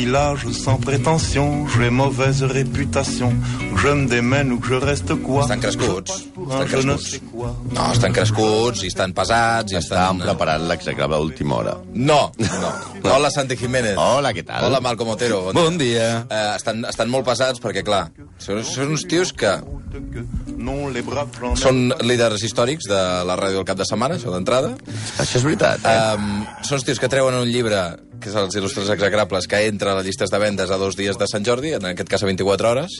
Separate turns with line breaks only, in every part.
village sans prétention, j'ai mauvaise réputation, que je me démène ou que je reste quoi.
Estan crescuts. Estan crescuts. No, estan crescuts i estan pesats i
Estàvem
estan...
preparant l'execrable a última hora.
No, no. Hola, Santi Jiménez.
Hola, què tal?
Hola, Malcom Otero.
Bon dia.
Eh, estan, estan molt pesats perquè, clar, són, són uns tios que són líders històrics de la ràdio del cap de setmana, això d'entrada.
Això és veritat, eh?
Um, són els tios que treuen un llibre, que és els il·lustres execrables, que entra a les llistes de vendes a dos dies de Sant Jordi, en aquest cas a 24 hores.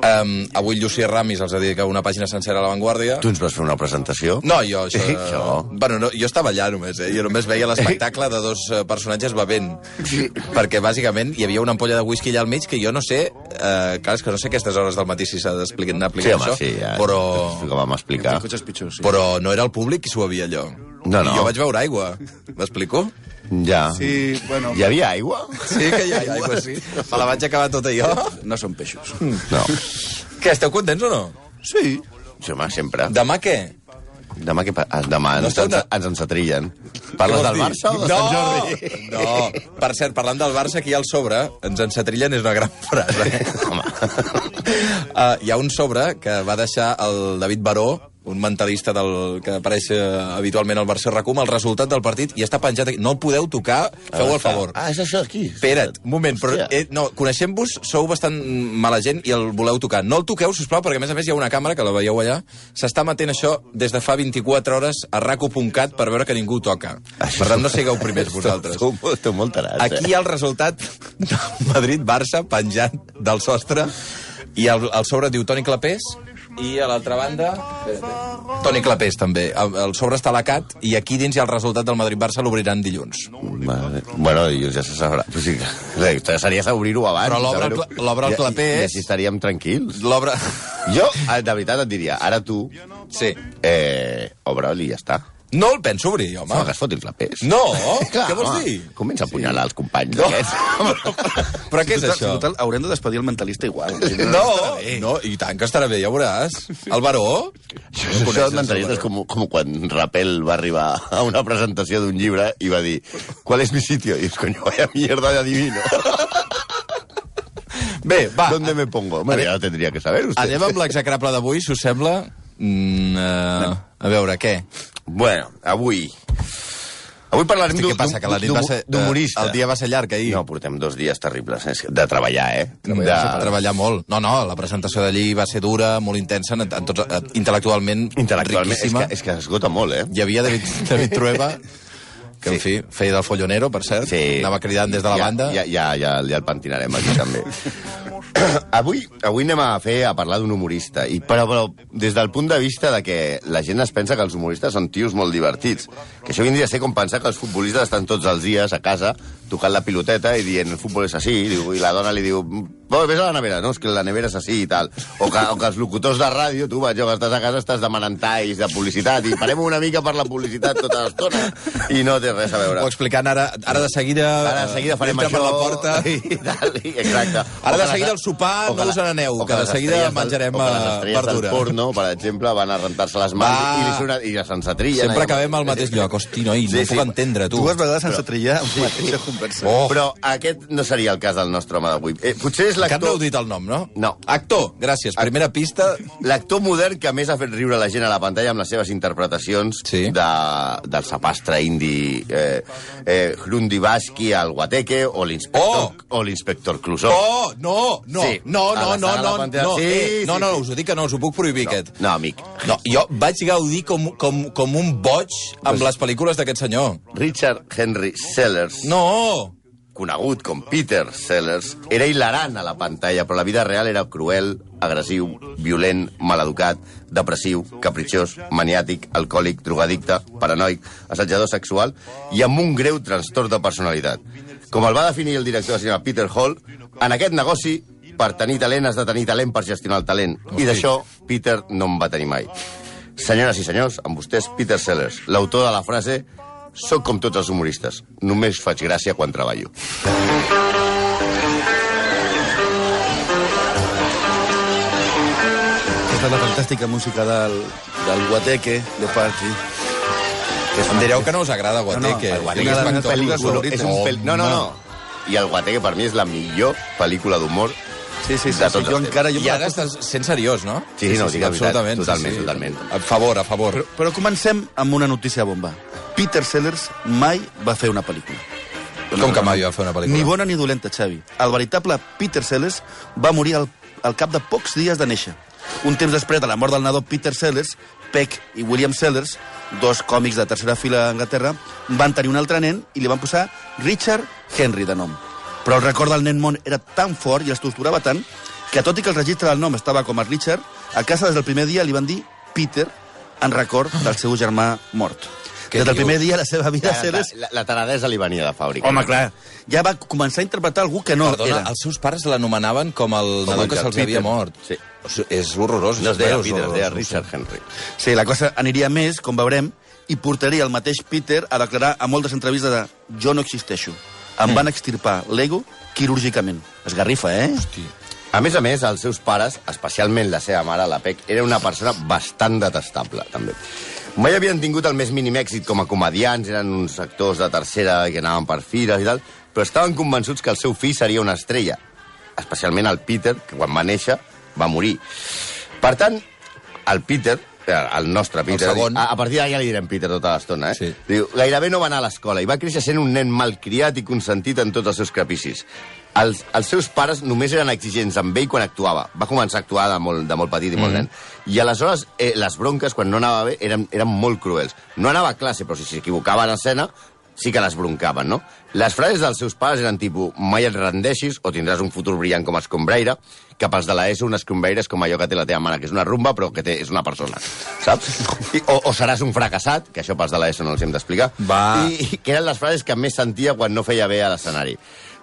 Um, avui Llucia Ramis els ha dedicat una pàgina sencera a La Vanguardia.
Tu ens vas fer una presentació?
No, jo això...
Això.
Bueno, no, jo estava allà només, eh? Jo només veia l'espectacle de dos eh, personatges bevent. Perquè, bàsicament, hi havia una ampolla de whisky allà al mig que jo no sé... Eh, clar, és que no sé a aquestes hores del matí si s'ha d'explicar
Sí, home,
això,
sí, ja.
però,
Que vam explicar.
Pitjors, sí.
però no era el públic qui s'ho bevia allò.
No, no.
I jo vaig veure aigua. M'explico?
Ja.
Sí, bueno,
Hi havia aigua?
Sí que hi ha aigua, sí. Me la vaig acabar tota jo.
no són peixos.
No.
Què, esteu contents o no?
Sí.
Sí, home, sempre.
Demà què?
Demà, què pa... ah, Demà
No
ens, ens, ensatrillen. Parles del Barça o de Sant Jordi?
No, no. Per cert, parlant del Barça, aquí al sobre, ens ensatrillen és una gran frase.
Home.
Uh, hi ha un sobre que va deixar el David Baró, un mentalista del, que apareix eh, habitualment al Barça Racum, el resultat del partit, i està penjat aquí. No el podeu tocar, feu el favor.
Ah, és això aquí?
Espera't, un moment, però eh, no, coneixent-vos, sou bastant mala gent i el voleu tocar. No el toqueu, sisplau, perquè a més a més hi ha una càmera, que la veieu allà, s'està matent això des de fa 24 hores a raco.cat per veure que ningú toca. Per tant, no sigueu primers vosaltres.
Esteu, esteu molt tarats,
Aquí hi ha el resultat del Madrid-Barça penjant del sostre i el, el sobre diu Toni Clapés i a l'altra banda... espera't, Toni Clapés, també. El, el sobre està lacat i aquí dins hi ha el resultat del Madrid-Barça, l'obriran dilluns.
eh? Vale. Bueno, dilluns ja se sabrà. Sí, que- seria obrir-ho abans.
Però l'obre el el
I-
Clapés.
I, I així estaríem tranquils.
L'obra...
Jo, eh, de veritat, et diria, ara tu,
Sí.
eh, obre-li i ja està.
No el penso obrir, home.
Home, que es foti el clapés.
No?
Clar,
Què vols
home,
dir?
Comença a apunyalar els companys
No.
aquests.
Però què és
Total,
això?
Total, haurem de despedir el mentalista igual.
No, no, i tant que estarà bé, ja veuràs. El Baró?
Això, això et mentalitat és com, com quan Rapel va arribar a una presentació d'un llibre i va dir ¿Cuál es mi sitio? I dius, coño, vaya mierda de adivino.
Bé, va.
¿Dónde me pongo? Bueno, lo tendría que saber usted.
Anem amb l'execrable d'avui, si us sembla. Mm, uh, a veure, què?
Bueno, avui... Avui parlarem d'un
què passa, que la nit va ser...
d'humorista.
El dia va ser llarg ahir.
No, portem dos dies terribles eh, de treballar, eh?
Treballar,
de...
treballar molt. No, no, la presentació d'allí va ser dura, molt intensa, en, en tots, eh, intel·lectualment,
Intel·lectualment, és
riquíssima.
que, és que esgota molt, eh?
Hi havia David, David Trueba, que, en fi, feia del follonero, per cert. Anava cridant des de la
ja,
banda.
Ja, ja, ja, ja el pentinarem aquí, també. avui, avui anem a fer a parlar d'un humorista, i, però, però des del punt de vista de que la gent es pensa que els humoristes són tios molt divertits. Que això vindria a ser com pensar que els futbolistes estan tots els dies a casa tocant la piloteta i dient el futbol és així, i, diu, i la dona li diu oh, vés a la nevera, no, és que la nevera és així i tal. O que, o que els locutors de ràdio, tu, vaig, que estàs a casa, estàs demanant talls de publicitat i parem una mica per la publicitat tota l'estona i no té res a veure.
O explicant ara, ara de seguida...
Ara de seguida farem això...
per la porta.
I tal, i, exacte.
Ara
O
de
que
seguida el sopar
o
no
la-
us n'aneu,
o
que de seguida menjarem,
o que les
eh, verdura.
del porno, per exemple, van a rentar-se les mans
Va.
i, li surt, i ja se'n s'atrillen.
Sempre acabem al mateix lloc. Hosti, noi, no
Sí,
ho
sí.
puc entendre, tu.
Dues vegades sense trillar la mateixa conversa.
Oh.
Però aquest no seria el cas del nostre home d'avui. Eh, potser és
Encara no heu
l'actor...
dit el nom, no?
No.
Actor, gràcies. Primera pista...
L'actor modern que més ha fet riure la gent a la pantalla amb les seves interpretacions
Sí.
de, del sapastre indi eh, eh, Hrundi Baski al Guateque o l'inspector
Oh!
o l'inspector Clouseau.
Oh, no, no,
Sí.
no, no, no, no,
pantalla.
no,
Sí,
eh, no,
sí,
no,
sí.
us ho dic que no, us ho puc prohibir, aquest.
No, amic.
No, jo vaig gaudir com, com, com un boig amb
Pues-
les pel·lícules d'aquest senyor.
Richard Henry Sellers
No!
Conegut com Peter Sellers, era hilarant a la pantalla, però la vida real era cruel, agressiu, violent, maleducat, depressiu, capritxós, maniàtic, alcohòlic, drogadicte, paranoic, assetjador sexual i amb un greu trastorn de personalitat. Com el va definir el director de cinema Peter Hall, en aquest negoci, per tenir talent has de tenir talent per gestionar el talent. I d'això, Peter no en va tenir mai. Senyores i senyors, amb vostès, Peter Sellers, l'autor de la frase Soc com tots els humoristes, només faig gràcia quan treballo.
Aquesta és la fantàstica música del, del Guateque, de Party. Que
Em direu que no us agrada
No, no,
Guateque.
el Guateque
que és
és.
És un pel... No, no, no. i el Guateque per mi és la millor pel·lícula d'humor
Sí, sí, sí.
de
sí
tots
jo encara... Jo
I ara estàs sent seriós, no?
Sí, no, dic la veritat,
absolutament.
totalment, totalment.
A favor, a favor.
Però, però comencem amb una notícia bomba. Peter Sellers mai va fer una pel·lícula.
Com que mai va fer una pel·lícula?
Ni bona ni dolenta, Xavi. El veritable Peter Sellers va morir al, al cap de pocs dies de néixer. Un temps després de la mort del nadó Peter Sellers, Peck i William Sellers, dos còmics de tercera fila a Anglaterra, van tenir un altre nen i li van posar Richard Henry de nom. Però el record del nen món era tan fort i els torturava tant que, tot i que el registre del nom estava com a Richard, a casa des del primer dia li van dir Peter en record del seu germà mort.
Què
Des del primer dia la seva vida
La,
Sellers...
la, la taradesa li venia de fàbrica.
Home, clar, ja va començar a interpretar algú que no
Perdona,
era.
els seus pares l'anomenaven com el
Com
nadó
el
que se'ls havia
Peter.
mort.
Sí.
O sigui, És horrorós.
No es deia Peter, es deia Richard Henry.
Sí, la cosa aniria més, com veurem, i portaria el mateix Peter a declarar a moltes entrevistes de jo no existeixo. Em van extirpar l'ego quirúrgicament. Esgarrifa, eh?
Hosti.
A més a més, els seus pares, especialment la seva mare, la Pec, era una persona bastant detestable, també. Mai havien tingut el més mínim èxit com a comedians, eren uns actors de tercera que anaven per fires i tal, però estaven convençuts que el seu fill seria una estrella, especialment el Peter, que quan va néixer va morir. Per tant, el Peter, el nostre Peter,
segon.
a, a partir d'ara ja li direm Peter tota l'estona, eh?
Sí.
Diu, gairebé no va anar a l'escola i va créixer sent un nen malcriat i consentit en tots els seus capricis. Els, els seus pares només eren exigents amb ell quan actuava. Va començar a actuar de molt, de molt petit i molt
Mhm.
nen. I aleshores eh, les bronques, quan no anava bé, eren, eren molt cruels. No anava a classe, però si s'equivocava en escena, sí que les broncaven, no? Les frases dels seus pares eren tipus mai et rendeixis o tindràs un futur brillant com a escombraire, que pels de l'ESO un escombraire és com allò que té la teva mare, que és una rumba però que té, és una persona, saps? I, o, o seràs un fracassat, que això pels de l'ESO no els hem d'explicar. I, i que eren les frases que més sentia quan no feia bé a l'escenari.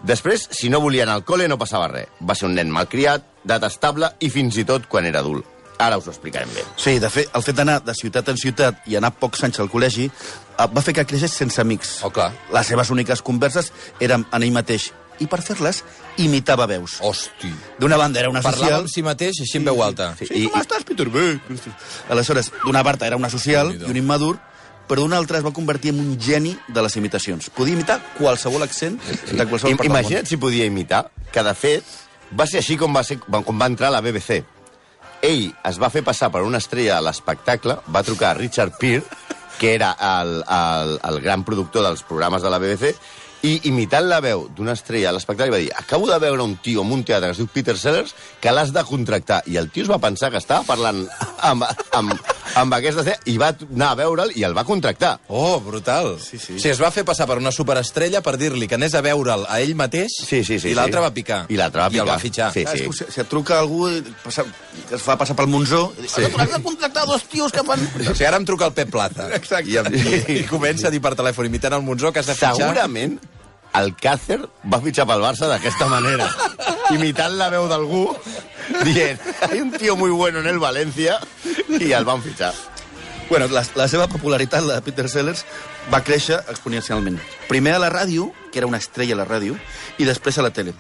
Després, si no volia anar al col·le, no passava res. Va ser un nen malcriat, detestable i fins i tot quan era adult. Ara us ho explicarem bé.
Sí, de fet, el fet d'anar de ciutat en ciutat i anar pocs anys al col·legi eh, va fer que creixés sense amics.
Oh, clar.
Les seves úniques converses eren en ell mateix i per fer-les imitava veus.
Hosti.
D'una banda era una
Parlava
social...
amb si mateix, així en veu alta.
Sí,
I-
com estàs, Peter? Bé. Aleshores, d'una part era una social i un immadur, però d'una altra es va convertir en un geni de les imitacions. Podia imitar qualsevol accent de qualsevol part del món.
Imagina't si podia imitar, que de fet va ser així com va, ser, com va entrar a la BBC. Ell es va fer passar per una estrella a l'espectacle, va trucar a Richard Peer, que era el, el, el gran productor dels programes de la BBC, i imitant la veu d'una estrella a l'espectacle va dir acabo de veure un tio en un teatre que es diu Peter Sellers que l'has de contractar. I el tio es va pensar que estava parlant amb, amb, amb aquesta estrella i va anar a veure'l i el va contractar.
Oh, brutal. Sí,
sí.
O sigui, es va fer passar per una superestrella per dir-li que anés a veure'l a ell mateix
Sí, sí, sí,
i l'altre
sí.
va picar.
I l'altre va
I el
picar.
va fitxar.
Sí,
Ah, com si, si et truca algú passa, que es fa passar pel Monzó, sí. has de contractar dos tios que fan...
O sigui, ara em truca el Pep Plata.
Exacte.
I, em, i, i comença a dir per telèfon, imitant el Monzó, que has de fitxar...
Segurament el Càcer va fitxar pel Barça d'aquesta manera, imitant la veu d'algú, dient, hay un tío muy bueno en el Valencia, i el van fitxar.
Bueno, la, la seva popularitat, la de Peter Sellers, va créixer exponencialment. Primer a la ràdio, que era una estrella a la ràdio, i després a la tele.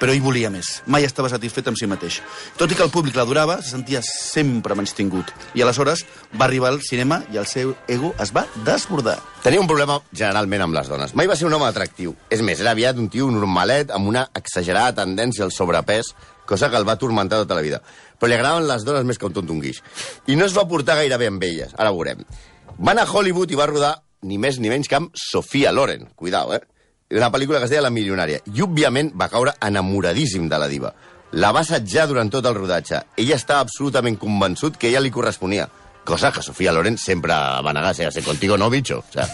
Però ell volia més. Mai estava satisfet amb si mateix. Tot i que el públic l'adorava, se sentia sempre menys tingut. I aleshores va arribar al cinema i el seu ego es va desbordar.
Tenia un problema generalment amb les dones. Mai va ser un home atractiu. És més, era aviat un tio normalet amb una exagerada tendència al sobrepès, cosa que el va turmentar tota la vida. Però li agradaven les dones més que un tonto un guix. I no es va portar gaire bé amb elles, ara ho veurem. Va anar a Hollywood i va rodar ni més ni menys que amb Sofia Loren. Cuidao, eh? Una pel·lícula que es deia La milionària. I, òbviament, va caure enamoradíssim de la diva. La va assetjar durant tot el rodatge. Ella estava absolutament convençut que ella li corresponia. Cosa que Sofia Loren sempre va negar, sigui, contigo no, bicho. O sea,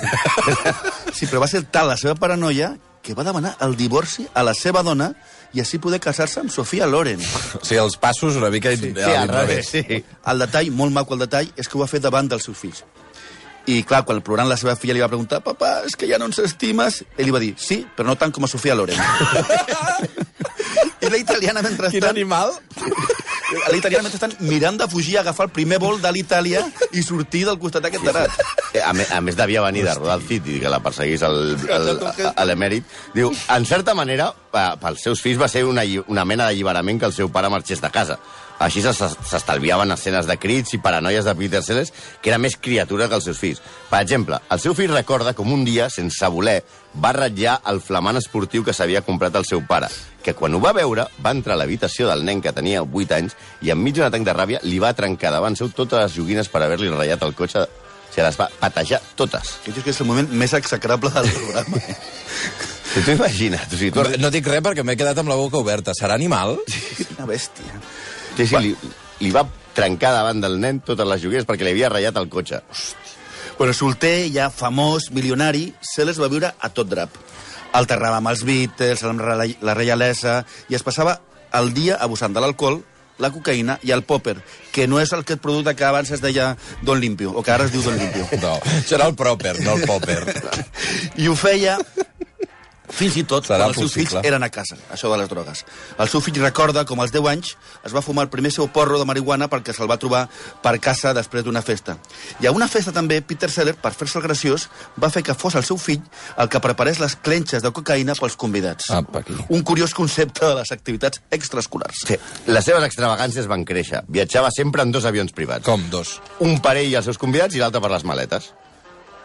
Sí, però va ser tal la seva paranoia que va demanar el divorci a la seva dona i així poder casar-se amb Sofia Loren.
O sigui, els passos una mica... Sí,
sí, al revés, sí.
El detall, molt maco el detall, és que ho va fer davant dels seus fills. I, clar, quan plorant la seva filla li va preguntar «Papà, és que ja no ens estimes?» Ell li va dir «Sí, però no tant com a Sofia Loren». I la italiana, mentrestant...
Quin animal?
La italiana, mentrestant, mirant de fugir, agafar el primer vol de l'Itàlia i sortir del costat d'aquest tarat.
Eh, A, me, a més, devia venir de rodar el City, que la perseguís a l'emèrit. Diu, en certa manera, pels seus fills va ser una, una mena d'alliberament que el seu pare marxés de casa. Així s'es- s'estalviaven escenes de crits i paranoies de Peter Sellers, que era més criatura que els seus fills. Per exemple, el seu fill recorda com un dia, sense voler, va ratllar el flamant esportiu que s'havia comprat el seu pare, que quan ho va veure va entrar a l'habitació del nen que tenia 8 anys i enmig d'un atac de ràbia li va trencar davant seu totes les joguines per haver-li ratllat el cotxe. O sigui, les va patejar totes.
Aquest és el moment més execrable del programa. eh?
Si tu imagina't, o sigui, tu...
No dic res perquè m'he quedat amb la boca oberta. Serà animal?
Una bèstia.
Sí, sí, li, li va trencar davant del nen totes les joguines perquè li havia ratllat el cotxe.
Bueno, solter, ja famós, milionari, Sellers va viure a tot drap. Alterrava amb els Beatles, amb la reialesa, i es passava el dia abusant de l'alcohol, la cocaïna i el popper, que no és aquest producte que abans es deia Don Limpio, o que ara es diu Don Limpio.
No, això era el proper, no el popper.
I ho feia fins i tot
Serà
quan els seus
possible.
fills eren a casa, això de les drogues. El seu fill recorda com als 10 anys es va fumar el primer seu porro de marihuana perquè se'l va trobar per casa després d'una festa. I a una festa també, Peter Seller, per fer-se el graciós, va fer que fos el seu fill el que preparés les clenxes de cocaïna pels convidats.
Apa, aquí.
Un curiós concepte de les activitats extraescolars.
Sí. Les seves extravagàncies van créixer. Viatjava sempre en dos avions privats.
Com, dos?
Un per ell i els seus convidats i l'altre per les maletes.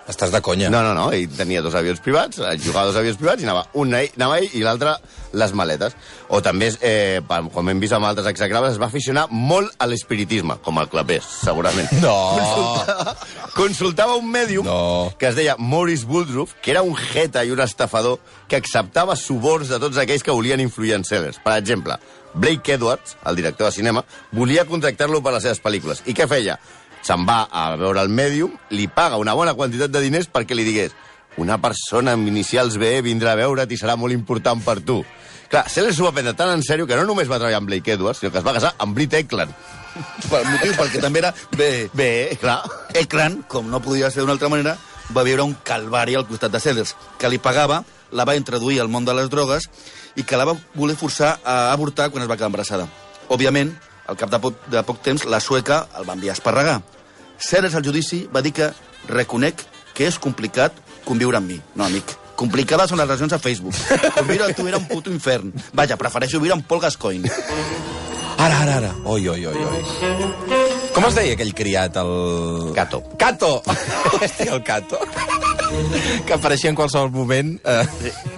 Estàs de conya.
No, no, no, ell tenia dos avions privats, eh, jugava dos avions privats i anava un ell, anava ell i l'altre les maletes. O també, eh, com hem vist amb altres execrables, es va aficionar molt a l'espiritisme, com el clapés, segurament.
No.
Consultava, consultava un mèdium
No.
que es deia Maurice Woodruff, que era un jeta i un estafador que acceptava suborns de tots aquells que volien influir en Sellers. Per exemple, Blake Edwards, el director de cinema, volia contractar-lo per les seves pel·lícules. I què feia? Se'n va a veure el mèdium, li paga una bona quantitat de diners perquè li digués una persona amb inicials B vindrà a veure't i serà molt important per tu. Clar, Sellers s'ho va prendre tan en sèrio que no només va treballar amb Blake Edwards, sinó que es va casar amb Britt Eklund.
Per motiu perquè també era... Bé,
Bé, clar.
Ekran, com no podia ser d'una altra manera, va viure un calvari al costat de Sellers, que li pagava, la va introduir al món de les drogues i que la va voler forçar a avortar quan es va quedar embarassada. Òbviament, al cap de poc, de poc temps, la sueca el va enviar a esparregar. Sellers al judici va dir que reconec que és complicat conviure amb mi. No, amic. Complicades són les relacions a Facebook. Conviure amb tu era un puto infern. Vaja, prefereixo viure amb Paul Gascoigne.
Ara, ara, ara. Oi, oi, oi, oi. Com es deia aquell criat, el...
Cato.
Cato! Hòstia, el Cato. Que apareixia en qualsevol moment eh,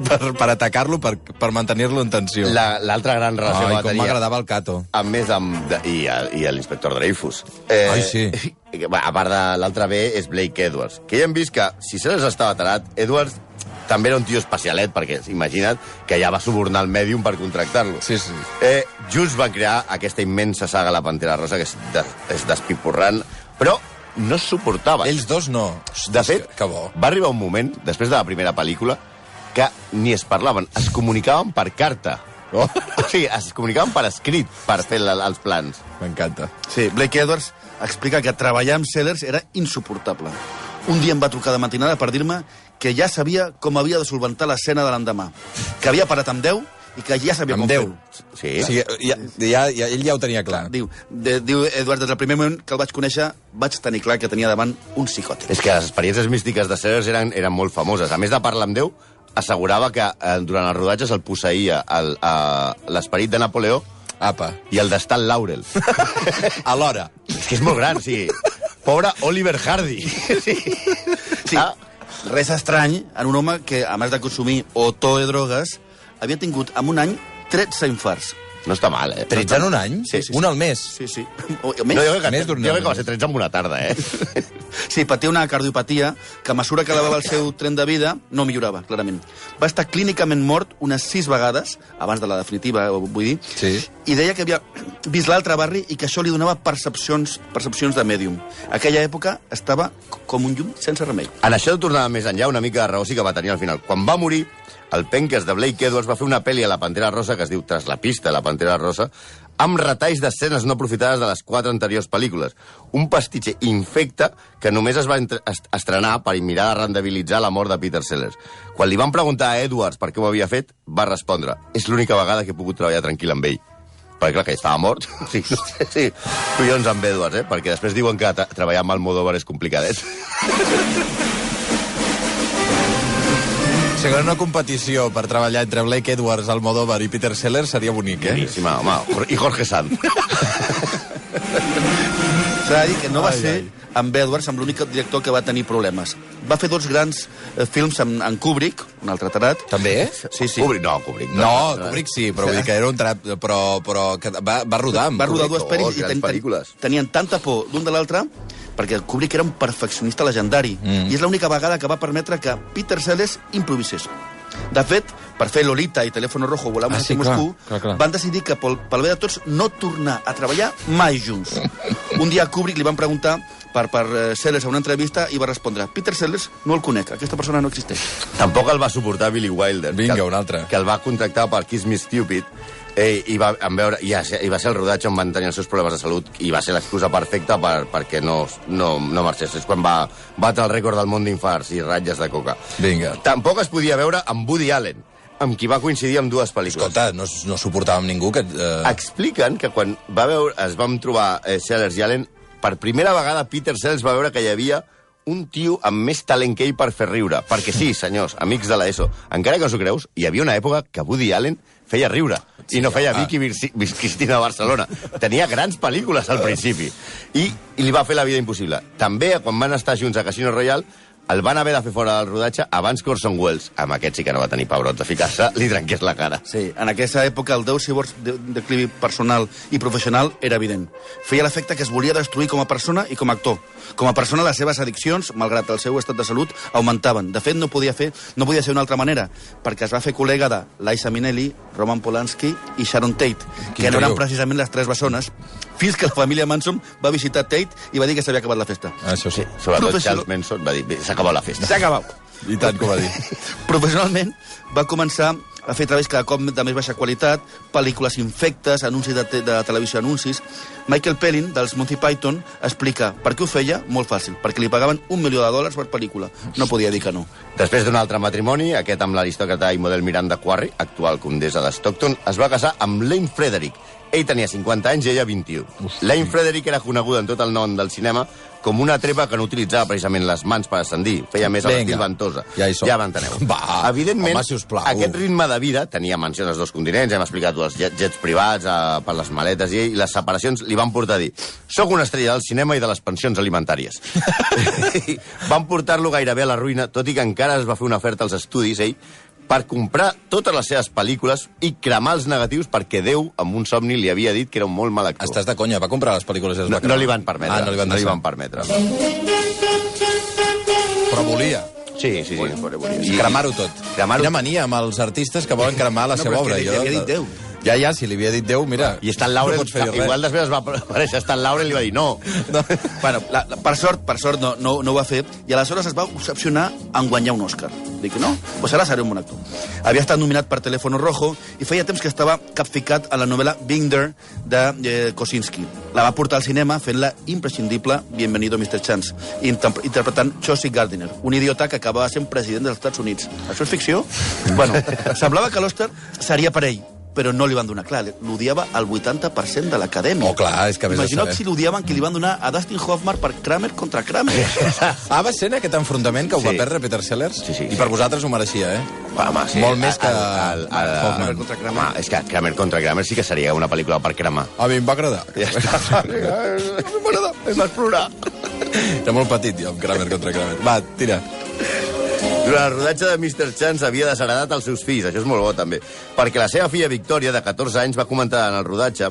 per, per atacar-lo, per, per mantenir-lo en tensió.
La- L'altra gran relació
Ai,
que va
com m'agradava el Cato.
a més amb... De, I, i l'inspector Dreyfus. Eh,
Ai, sí.
va, A part de l'altre B és Blake Edwards. Que ja hem vist que, si Sellers estava tarat, Edwards també era un tio especialet, perquè imagina't que ja va subornar el Medium per contractar-lo.
Sí, sí.
Eh, Junts van crear aquesta immensa saga La Pantera Rosa, que és, de, és despiporrant, però no es suportaven.
Ells dos no.
De fet,
que bo.
va arribar un moment, després de la primera pel·lícula, que ni es parlaven, es comunicaven per carta.
Oh.
O sigui, es comunicaven per escrit per fer la, els plans.
M'encanta.
Sí, Blake Edwards explica que treballar amb Sellers era insuportable. Un dia em va trucar de matinada per dir-me que ja sabia com havia de solventar l'escena de l'endemà, que havia parat amb 10 i que ja sabia
Amb
com
10.
fer-ho.
Sí.
O sigui, ja, ja, ja, ell ja ho tenia clar.
Diu, de, diu Edward, des del primer moment que el vaig conèixer, vaig tenir clar que tenia davant un psicòtic.
És que les experiències místiques de Sellers eren, eren molt famoses. A més de parlar amb Déu, assegurava que eh, durant els rodatges el posseïa l'esperit de Napoleó
Apa.
i el d'Stan Laurel.
Alhora.
és que és molt gran, sí. Pobre Oliver Hardy. sí.
Sí,
Ah,
res estrany en un home que, a més de consumir oto de drogues, havia tingut en un any 13 infarts.
no està mal, eh?
13 en un any?
Sí, sí,
Un
sí.
al mes?
Sí, sí. O, o
No,
més.
jo crec que,
Més
jo crec que va ser 13 en una tarda, eh?
Sí, patia una cardiopatia que a mesura que elevava el seu tren de vida no millorava, clarament. Va estar clínicament mort unes sis vegades, abans de la definitiva, eh, vull dir,
Sí.
i deia que havia vist l'altre barri i que això li donava percepcions, percepcions de mèdium. Aquella època estava com un llum sense remei.
En això de tornar més enllà, una mica de raó sí que va tenir al final. Quan va morir, el penques de Blake Edwards va fer una pel·li a la Pantera Rosa que es diu Tras la pista, la Pantera Rosa, amb retalls d'escenes no aprofitades de les quatre anteriors pel·lícules. Un pastitxe infecte que només es va estrenar per mirar de rendibilitzar la mort de Peter Sellers. Quan li van preguntar a Edwards per què ho havia fet, va respondre és l'única vegada que he pogut treballar tranquil amb ell. Perquè, clar, que estava mort. Sí, sí. Collons amb Edwards, eh? Perquè després diuen que treballar amb Almodóvar és complicadet.
Una competició per treballar entre Blake Edwards, Almodóvar i Peter Sellers seria bonic, eh?
Boníssima, home. I Jorge Sanz.
S'ha de dir que no va
Ai,
ser
ai.
amb Edwards amb l'únic director que va tenir problemes. Va fer dos grans eh, films amb, amb Kubrick, un altre tarat.
També?
Sí, sí.
Kubrick, no, Kubrick.
No, Kubrick sí, però vull dir que era un trap... Però, però que va, va rodar amb
va rodar
Kubrick.
dues pel·lis
dos
i ten, ten,
pel·lícules.
tenien tanta por d'un de l'altre perquè Kubrick era un perfeccionista legendari mm. i és l'única vegada que va permetre que Peter Sellers improvisés. De fet, per fer Lolita i Telèfono Rojo Volamos
Ah, sí, clar,
Moscú,
clar, clar.
van decidir que pel, pel bé de tots no tornar a treballar mai junts. Un dia a Kubrick li van preguntar per, per eh, Sellers a una entrevista i va respondre Peter Sellers no el conec, aquesta persona no existeix.
Tampoc el va suportar Billy Wilder.
Vinga,
que, el-
un altre.
Que el va contractar per Kiss Me Stupid eh, i, va, en veure, i, i va ser el rodatge on van tenir els seus problemes de salut i va ser l'excusa perfecta per, perquè no, no, no marxés. És quan va batre el rècord del món d'infarts i ratlles de coca.
Vinga.
Tampoc es podia veure amb Woody Allen, amb qui va coincidir amb dues pel·lícules.
Escolta, no, no suportava amb ningú que... Eh...
Expliquen que quan va veure, es vam trobar eh, Sellers i Allen, per primera vegada Peter Sellers va veure que hi havia un tio amb més talent que ell per fer riure. Perquè sí, senyors, amics de l'ESO, encara que no s'ho creus, hi havia una època que Woody Allen feia riure. I no feia
home.
Vicky Cristina Barcelona. Tenia grans pel·lícules al principi. I, I li va fer la vida impossible. També, quan van estar junts a Casino Royale, el van haver de fer fora del rodatge abans que Orson Welles, amb aquest sí que no va tenir pebrots de ficar-se, li trenqués la cara.
Sí, en aquesta època el Déu Cyborg de declivi personal i professional era evident. Feia l'efecte que es volia destruir com a persona i com a actor. Com a persona, les seves addiccions, malgrat el seu estat de salut, augmentaven. De fet, no podia fer no podia ser d'una altra manera, perquè es va fer col·lega de Liza Minnelli, Roman Polanski i Sharon Tate,
Quin
que no eren precisament les tres bessones, fins que la família Manson va visitar Tate i va dir que s'havia acabat la festa.
Això sí.
Sobretot
Professional-
Charles Manson va dir, "Bé, s'ha acabat la festa.
S'ha acabat.
I tant ho va dir.
Professionalment, va començar a fer treballs cada cop de més baixa qualitat, pel·lícules infectes, anuncis de, te de televisió, anuncis. Michael Pellin, dels Monty Python, explica per què ho feia, molt fàcil, perquè li pagaven un milió de dòlars per pel·lícula. No podia dir que no.
Després d'un altre matrimoni, aquest amb l'aristòcrata i model Miranda Quarry, actual condessa de Stockton, es va casar amb Lane Frederick. Ell tenia 50 anys i ella 21. Lane Frederick era coneguda en tot el nom del cinema com una trepa que no utilitzava precisament les mans per ascendir. Feia més a l'estil ventosa.
Ja hi som.
ja m'enteneu.
Va,
Evidentment,
home, sisplau.
aquest ritme de vida tenia mansions als dos continents, hem explicat els jet- jets privats eh, per les maletes i, i les separacions li van portar a dir soc una estrella del cinema i de les pensions alimentàries. van portar-lo gairebé a la ruïna, tot i que encara es va fer una oferta als estudis, ell, per comprar totes les seves pel·lícules i cremar els negatius perquè Déu, amb un somni, li havia dit que era un molt mal actor.
Estàs de conya, va comprar les pel·lícules i les
No,
va cremar.
no li van permetre.
Ah, no li van,
no li van permetre.
Però volia.
Sí, sí, sí.
I cremar-ho tot.
Cremar-ho
Quina mania amb els artistes que volen cremar la
No,
seva
però és
obra.
que li havia dit Déu.
Ja, ja, si li havia dit Déu, mira...
I Stan Laurel,
no pots fer
igual
res.
després es va aparèixer Stan Laurel i li va dir no.
No.
Bueno, la, la, per sort, per sort no, no, no ho va fer, i aleshores es va obsessionar en guanyar un Òscar. Dic, no, pues ara seré un bon actor. Havia estat nominat per Teléfono Rojo i feia temps que estava capficat a la novel·la Binder de eh, Kosinski. La va portar al cinema fent-la imprescindible Bienvenido Mr. Chance, inter interpretant Chaucy Gardiner, un idiota que acabava sent president dels Estats Units. Això és ficció? Bueno, semblava que l'Òscar seria per ell, però no li van donar. Clar, l'odiava el 80% de l'acadèmia.
Oh, clar, és que vés a
Imagina't si l'odiaven que li van donar a Dustin Hoffman per Kramer contra Kramer.
Ah, va ser en aquest enfrontament que ho va
Sí.
perdre Peter Sellers?
Sí, sí,
I per vosaltres ho mereixia, eh?
Home, sí.
Molt més que
El, el, el,
Hoffman.
contra Kramer. Home, és que Kramer contra Kramer sí que seria una pel·lícula per cremar.
A mi em va agradar.
Ja està. M'agrada, em vas plorar.
Era molt petit, jo, amb Kramer contra Kramer. Va, tira.
Durant el rodatge de Mr. Chance havia desheredat els seus fills, això és molt bo també, perquè la seva filla Victòria, de 14 anys, va comentar en el rodatge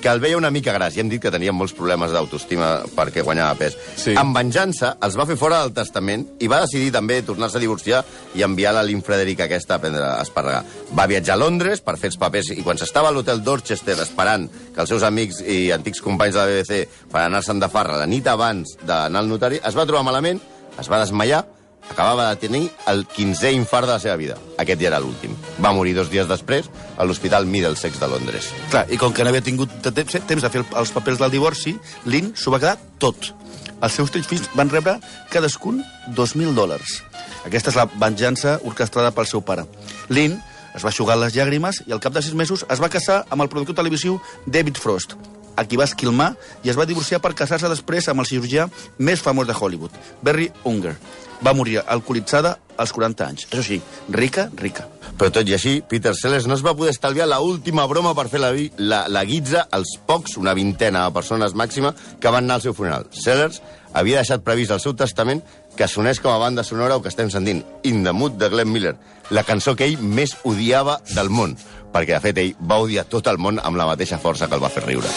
que el veia una mica gras, i hem dit que tenia molts problemes d'autoestima perquè guanyava pes.
Sí.
En venjança, els va fer fora del testament i va decidir també tornar-se a divorciar i enviar la Lynn Frederick aquesta a prendre a esparregar. Va viatjar a Londres per fer els papers i quan s'estava a l'hotel Dorchester esperant que els seus amics i antics companys de la BBC per anar-se'n de farra la nit abans d'anar al notari, es va trobar malament, es va desmaiar acabava de tenir el 15è infart de la seva vida. Aquest ja era l'últim. Va morir dos dies després a l'Hospital Middlesex de Londres.
Clar, i com que no havia tingut temps, temps de fer el- els papers del divorci, Lynn s'ho va quedar tot. Els seus tres fills van rebre cadascun 2.000 dòlars. Aquesta és la venjança orquestrada pel seu pare. Lynn es va aixugar les llàgrimes i al cap de sis mesos es va casar amb el productor televisiu David Frost. A qui va esquilmar i es va divorciar per casar-se després amb el cirurgià més famós de Hollywood, Barry Unger. Va morir alcoholitzada als 40 anys. Això sí, rica, rica.
Però tot i així, Peter Sellers no es va poder estalviar la última broma per fer la, la, la guitza als pocs, una vintena de persones màxima, que van anar al seu funeral. Sellers havia deixat previst al seu testament que sonés com a banda sonora o que estem sentint In the Mood de Glenn Miller, la cançó que ell més odiava del món, perquè de fet ell va odiar tot el món amb la mateixa força que el va fer riure.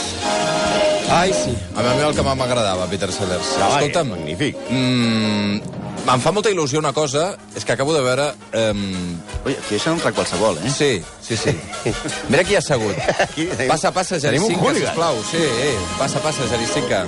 Ai, sí. A mi el que m'agradava, Peter Sellers. Escolta'm,
Magnífic.
mm, em fa molta il·lusió una cosa, és que acabo de veure... Um,
Oi, aquí això entra qualsevol, eh?
sí, sí, sí. Mira qui ha.
Aquí tenim-
Passa, passa,
hooligan.
sisplau. Sí, eh. Passa, passa, Jericinca.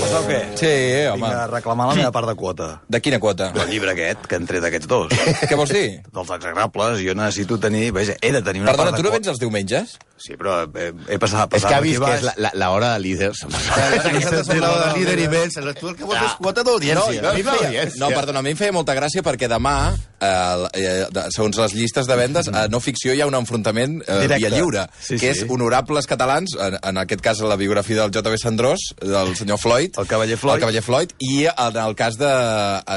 Passa o què?
Sí, eh,
Vinc
home.
a reclamar la meva part de quota.
De quina quota?
Del llibre aquest, que han tret aquests dos.
Què vols dir?
Dels exagrables, jo necessito tenir... Vaja, he de tenir una
Perdona,
part
tu
de
no
quota.
vens els diumenges?
Sí, però he, he passat,
És
passat
que ha vist que és
baix.
la, la, la hora de líders.
Aquesta semblava de líder i vens. Tu el que vols és quota d'audiència.
No, no,
no, perdona, a mi em feia molta gràcia perquè demà, eh, eh, de- segons les llistes de vendes, a no ficció hi ha un enfrontament eh,
Directe.
via lliure,
Sí,
que
sí.
és honorables catalans, en, en aquest cas la biografia del J.B. Sandrós, del senyor Floyd,
El cavaller Floyd.
el cavaller Floyd, i en el cas, de,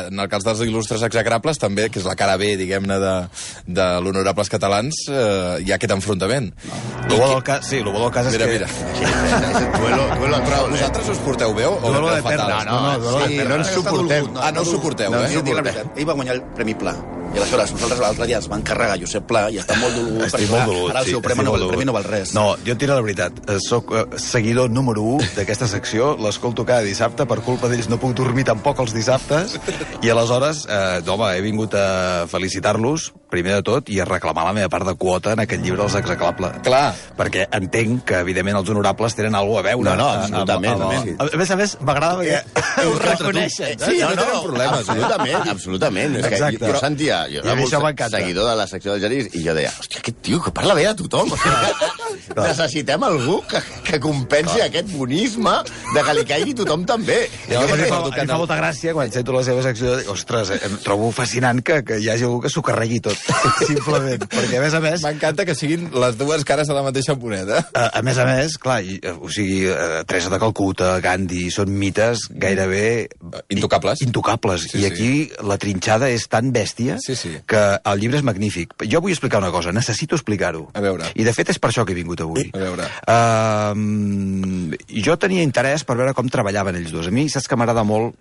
en el cas dels il·lustres execrables també, que és la cara B, diguem-ne, de, de l'honorables catalans, eh, hi ha aquest enfrontament.
Lo bo del cas, sí, lo bo del cas és
Mira,
que...
mira.
duelo, duelo
Però vosaltres us porteu bé o
Duelo de
o fatal?
perles.
No, no, no,
Sí,
no ens suportem.
Ah, no ho suporteu,
No,
eh?
ell va guanyar el Premi Pla. I aleshores nosaltres l'altre dia ens van carregar Josep Pla i està molt dolgut.
Estic
perquè,
molt dolgut,
Ara el
sí,
seu premi
estic
no, val, premi no val res.
No, jo et diré la veritat. Eh, Soc eh, seguidor número 1 d'aquesta secció, l'escolto cada dissabte, per culpa d'ells no puc dormir tampoc els dissabtes, i aleshores, eh, home, he vingut a felicitar-los, primer de tot, i a reclamar la meva part de quota en aquest llibre dels execrables.
Clar.
Perquè entenc que, evidentment, els honorables tenen alguna a veure.
No, no,
eh, amb-
absolutament,
amb-
sí.
A més a més, m'agrada perquè ho reconeixen.
Sí, no,
no
no,
tenen problemes, eh?
absolutament, absolutament. És que
Exacte.
jo, jo sentia, jo
I a
era
mi
molt
això
se-
m'encanta.
seguidor de la secció del Genís i jo deia, hòstia, aquest tio que parla bé a tothom. Necessitem algú que, que compensi aquest bonisme de que li caigui tothom també.
Ja,
a mi
perquè
fa,
recordo que
em fa
no-
molta gràcia quan sento la seva secció. Dic, Ostres, eh, em trobo fascinant que, que hi hagi algú que s'ho carregui tot, simplement. Perquè, a més a més,
M'encanta que siguin les dues cares de la mateixa moneda.
a, a més a més, clar, i, eh, o sigui, eh, Teresa de Calcuta, Gandhi, són mites gairebé...
Intocables.
Intocables.
Sí,
I aquí la trinxada és tan bèstia
Sí, sí.
que el llibre és magnífic. Jo vull explicar una cosa, necessito explicar-ho.
A veure.
I de fet és per això que he vingut avui.
A veure.
Uh, jo tenia interès per veure com treballaven ells dos. A mi saps que m'agrada molt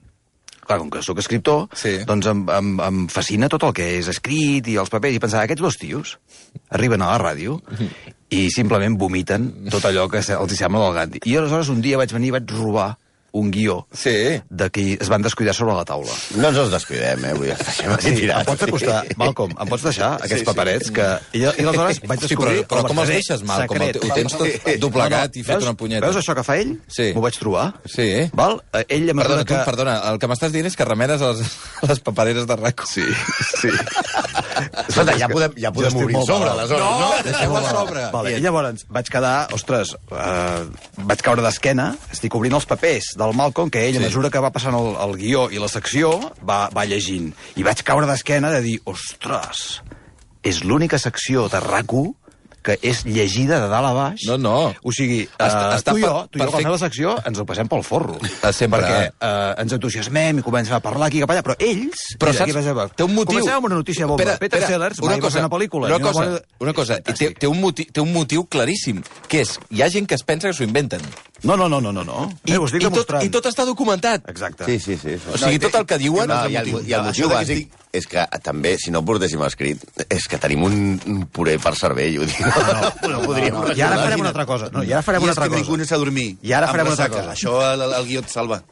clar, com que sóc escriptor,
Sí.
doncs em, em, em fascina tot el que és escrit i els papers, i pensava, aquests dos tios arriben a la ràdio i simplement vomiten tot allò que els hi sembla del Gandhi. I aleshores un dia vaig venir i vaig robar un guió
Sí.
de qui es van descuidar sobre la taula.
No ens els descuidem, eh? Vull dir, deixem
Sí,
tirats.
em pots acostar, Malcolm, em pots deixar aquests
sí.
paperets que... I, i aleshores vaig
Sí,
descobrir...
però, però com els deixes, mal? Com el,
secret.
ho tens tot doblegat i fet
Veus-
una punyeta.
Veus això que fa ell?
Sí.
M'ho vaig trobar.
Sí.
Val? Eh, Ell, mesura
Perdona, tu,
que...
perdona, el que m'estàs dient és que remenes les, les papereres de raco. Sí,
Sí.
Escolta, ja podem, ja podem obrir sobre, aleshores, no?
No, deixem-ho a sobre.
Vale, I llavors vaig quedar, ostres, eh, vaig caure d'esquena, estic obrint els papers del Malcolm, que ell, a
Sí.
mesura que va passant el, el guió i la secció, va, va llegint. I vaig caure d'esquena de dir, ostres, és l'única secció de rac que és llegida de dalt a baix.
No, no.
O sigui, uh,
està
tu i jo, tu i jo, quan fem la secció, ens ho passem pel forro.
Ah, sempre.
Perquè uh, ens entusiasmem i comencem a parlar aquí cap allà, però ells...
Però
mira,
saps,
aquí
té un motiu...
Comencem amb una notícia bomba.
Espera,
Peter
espera,
Sellers va fer una pel·lícula.
Una cosa,
bona-
una cosa té, té, un motiu, té un motiu claríssim, que és, hi ha gent que es pensa que s'ho inventen.
No, no, no, no, no. no.
I,
Eh, ho estic
i, tot. I tot està documentat.
Exacte.
Sí, sí, sí.
O sigui, tot el que diuen...
No,
és
i,
el motiu.
I el motiu
que
bàsic
estic-
és que també, si no portéssim escrit, és que tenim un, un puré per cervell, ho dic. No, no, no podríem
I ara farem una altra cosa. No, I ara farem
I
una
és
altra
que
cosa.
ningú a dormir.
I ara farem una altra cosa.
Això el, el, el guió et salva.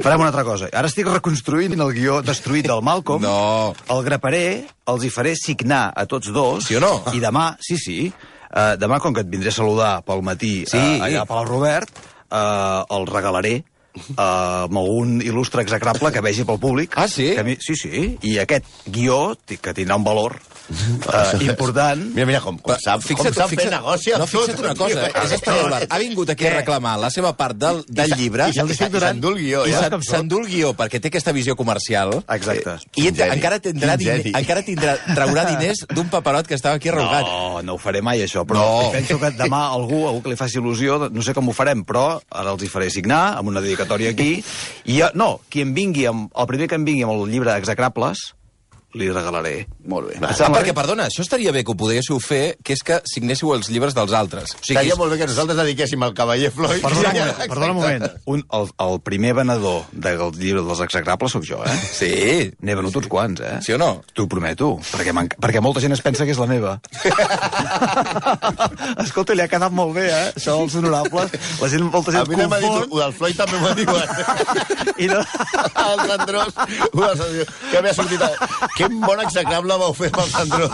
Farem una altra cosa. Ara estic reconstruint el guió destruït del Malcolm.
No.
El graparé, els hi faré signar a tots dos.
Sí o no?
I demà, sí, sí, uh, demà, com que et vindré a saludar pel matí
Sí.
uh, allà a Palau Robert, uh, el regalaré uh, amb algun il·lustre execrable que vegi pel públic.
Ah, sí?
Que mi, sí, sí. I aquest guió, que tindrà un valor uh, important.
Mira, mira, com, com sap, com sap fer negoci
no, fixa't
tot,
una cosa,
tio.
és espectacular. Ha vingut aquí a reclamar la seva part del, del llibre
I, i, i s'endú el guió,
i
ja.
s'en- s'endú el guió perquè té aquesta visió comercial
Exacte.
i
geni,
encara tindrà, diner, encara tindrà, traurà diners d'un paperot que estava aquí arrugat.
No, no ho faré mai, això, però
No.
penso que demà algú, algú que li faci il·lusió, no sé com ho farem, però ara els hi faré signar amb una dedicatòria aquí, i jo, no, qui em vingui, amb, el primer que em vingui amb el llibre Execrables, li regalaré.
Molt bé.
Ah, perquè, perdona, això estaria bé que ho poguéssiu fer, que és que signéssiu els llibres dels altres. O sigui,
Estaria molt bé que nosaltres dediquéssim al cavaller Floyd.
Perdona un
Ja,
moment, perdona un moment. Un, el, el primer venedor del llibre dels execrables sóc jo, eh?
Sí,
N'he venut uns quants, eh?
sí o no?
T'ho prometo, perquè, perquè molta gent es pensa que és la meva. Escolta, li ha quedat molt bé, eh? Això dels honorables. La gent, molta
A
gent
mi no m'ha dit, del Floyd també m'ho diuen.
I no...
el del Sandrós, que m'ha sortit... Que bon execrable vau fer pel Sandrós.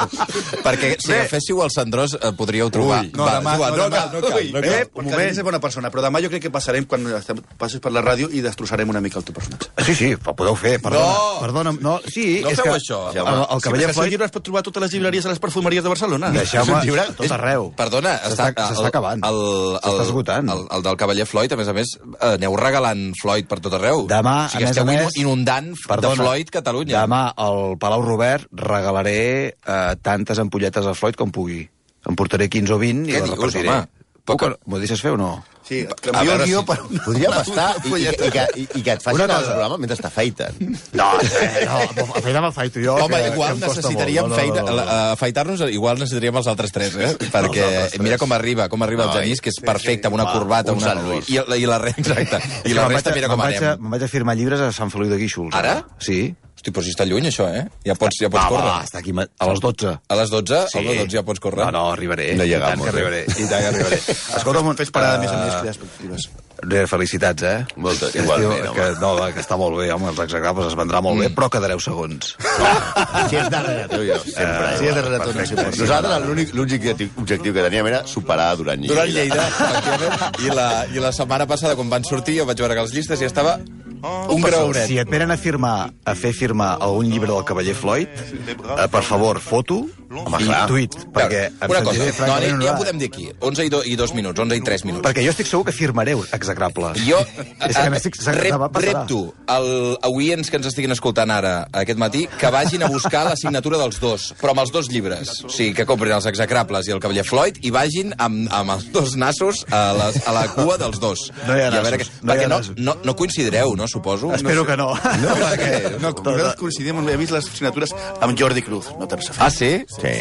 Perquè si
Bé.
agaféssiu el Cendrós eh, podríeu trobar.
No,
Va,
demà,
igual,
no,
no, cal, no cal, no cal.
Eh,
Un moment. és bona persona, però demà jo crec que passarem, quan estem, passis per la ràdio, i destrossarem una mica el teu personatge.
Sí, sí, ho podeu fer, perdona.
No.
Perdona, no, sí,
No
és
feu
que
això.
El, el
Sí,
cavaller
el seu
Floyd...
llibre es pot trobar a totes les llibreries a les perfumeries de Barcelona.
Deixeu-me
llibre-
tot arreu.
Perdona,
S'està-
està,
s'està acabant.
El, el,
S'està esgotant.
El, el, del cavaller Floyd, a més a més, eh, aneu regalant Floyd per tot arreu.
Demà,
o sigui,
a més a més...
inundant de Floyd Catalunya.
Demà al Palau Robert regalaré eh, tantes ampolletes de Floyd com pugui. Em portaré 15 o 20
Què
i les
dius,
repartiré.
home?
Puc, m'ho deixes fer o no?
Sí,
A veure
el guió
si-
per...
Podríem estar i, i, i, que, i, i que et facin
Una
el
cosa.
programa mentre t'afeiten.
No, eh, no, a feina m'afaito jo.
Home,
que,
igual
que
necessitaríem
molt. No, no,
feina,
no, no, no.
a- a afaitar-nos, igual necessitaríem els altres tres, eh? Perquè
tres.
mira com arriba, com arriba el
No,
Genís, que és perfecte, amb una
Va,
corbata,
un
una...
Sant Lluís.
I, la- i la, re- exacte. I la resta,
a-
mira com
a-
anem.
Me'n vaig a firmar llibres a Sant Feliu de Guíxols.
Ara?
Sí.
Hosti, però si està lluny, això, eh? Ja pots, ja pots
va,
córrer.
va, està aquí a les 12.
A les 12, sí. a les 12 ja pots córrer.
No, no, arribaré.
No
I tant
llegamos,
que
eh?
arribaré. I tant que arribaré. Escolta'm,
Fes parada, a més a
eh,
més, crear expectatives.
Bé, felicitats, eh?
Moltes,
Que
igualment,
estiu-
home.
Que, no, va, que està molt bé, home, els execrables es vendrà molt bé, però quedareu segons.
Si és darrere teu, jo, sempre.
Si és darrere teu, no, sempre.
Nosaltres l'únic l'únic objectiu que teníem era superar Durant Lleida.
Durant Lleida, efectivament. I la, I la setmana passada, quan van sortir, jo vaig veure que les llistes ja estava un grauret.
Si et venen a firmar, a fer firmar algun llibre del cavaller Floyd, eh, per favor, foto
Home,
i
clar.
tuit, perquè em
Una cosa,
sentiré
no,
francament
ja podem dir aquí, 11 i, do, i 2 minuts, 11 i 3 minuts.
Perquè jo estic segur que firmareu execrables.
Jo
És que n'estic segur que
rep, repto el oients que ens estiguin escoltant ara, aquest matí, que vagin a buscar la signatura dels dos, però amb els dos llibres. O sigui, que comprin els execrables i el cavaller Floyd i vagin amb, amb els dos nassos a, les, a la cua dels dos.
No hi ha
I a veure
nassos, no hi ha
perquè no,
nassos.
no, no coincidireu, no, suposo?
Espero que no.
No, perquè...
No, nosaltres coincidim, he vist les signatures amb Jordi Cruz. No te'n
Ah, sí?
Sí.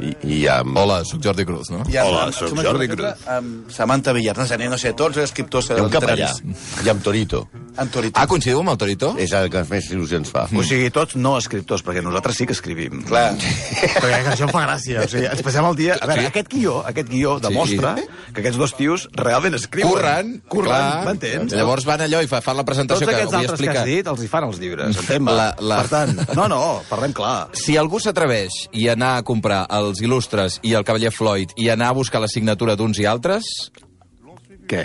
I, i amb...
Hola, sóc Jordi Cruz, no?
I amb,
Hola, sóc Jordi? Cruz.
Amb Samantha Villar. No sé, no sé, tots els escriptors
I amb capellà.
literaris.
I amb Torito.
Amb Torito.
Ah, coincidiu amb el Torito?
És el que més il·lusions fa.
O sigui, tots no escriptors, perquè nosaltres sí que escrivim.
Clar.
Perquè això em fa gràcia. O sigui, ens passem el dia... A veure,
Sí.
aquest guió, aquest guió demostra que aquests dos tios realment escriuen.
Curren,
Curren,
clar.
m'entens?
Llavors van allò i fa, fan la
Tots
presentació que
aquests
avui
altres que has dit els hi fan els llibres?
La- la-
Per tant, no, no, parlem clar.
Si algú s'atreveix i anar a comprar els il·lustres i el cavaller Floyd i anar a buscar la signatura d'uns i altres...
Què?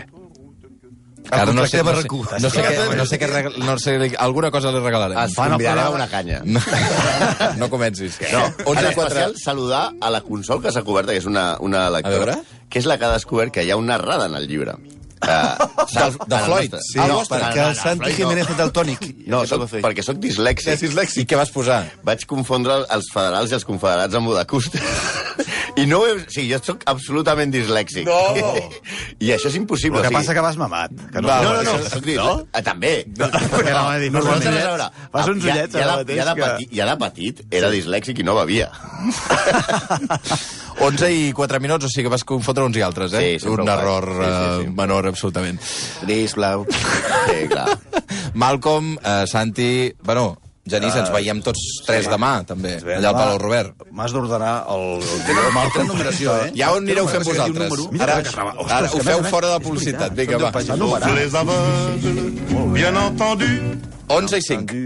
Ara no sé,
a
no sé,
RAC1.
no sé, què, no sé, què, no sé, alguna cosa li regalarem.
Es
Fan programa-
una canya.
No, no comencis.
No,
11
en
i 4...
especial saludar a la Consol que s'ha cobert, que és una, una lectora, que és la que ha descobert que hi ha una errada en el llibre. Uh,
Del- de Floyd?
Sí,
Ah,
no, perquè el Santi Jiménez és del tònic.
No, soc, perquè sóc dislèxic.
I què vas posar?
Vaig confondre els federals i els confederats amb Budacust. I no ho he... Sigui, jo sóc absolutament dislèxic.
No!
I això és impossible.
El que passa que vas mamat. Que
No, no, no,
això-
no, soc dislèxic. Ah, també.
No, dir, no,
a veure,
Fas uns
ja-
ullets
ja, de,
mateix
ja, de petit, ja de petit era dislèxic i no bevia.
11 i 4 minuts, o sigui que vas confondre uns i altres, eh?
Sí,
Un error
Sí, sí, sí.
eh, menor, absolutament.
Gris, blau.
Sí, clar.
Malcolm, eh, Santi... Bueno, Genís, ens veiem tots tres demà, també,
Bé,
allà al Palau Robert.
M'has d'ordenar el... el...
Amb altra numeració, eh?
Ja ho anireu fent vosaltres. Ara, ara ho feu fora de
és
publicitat. Vinga, va.
Les aveugles, bien entendu.
11 i 5.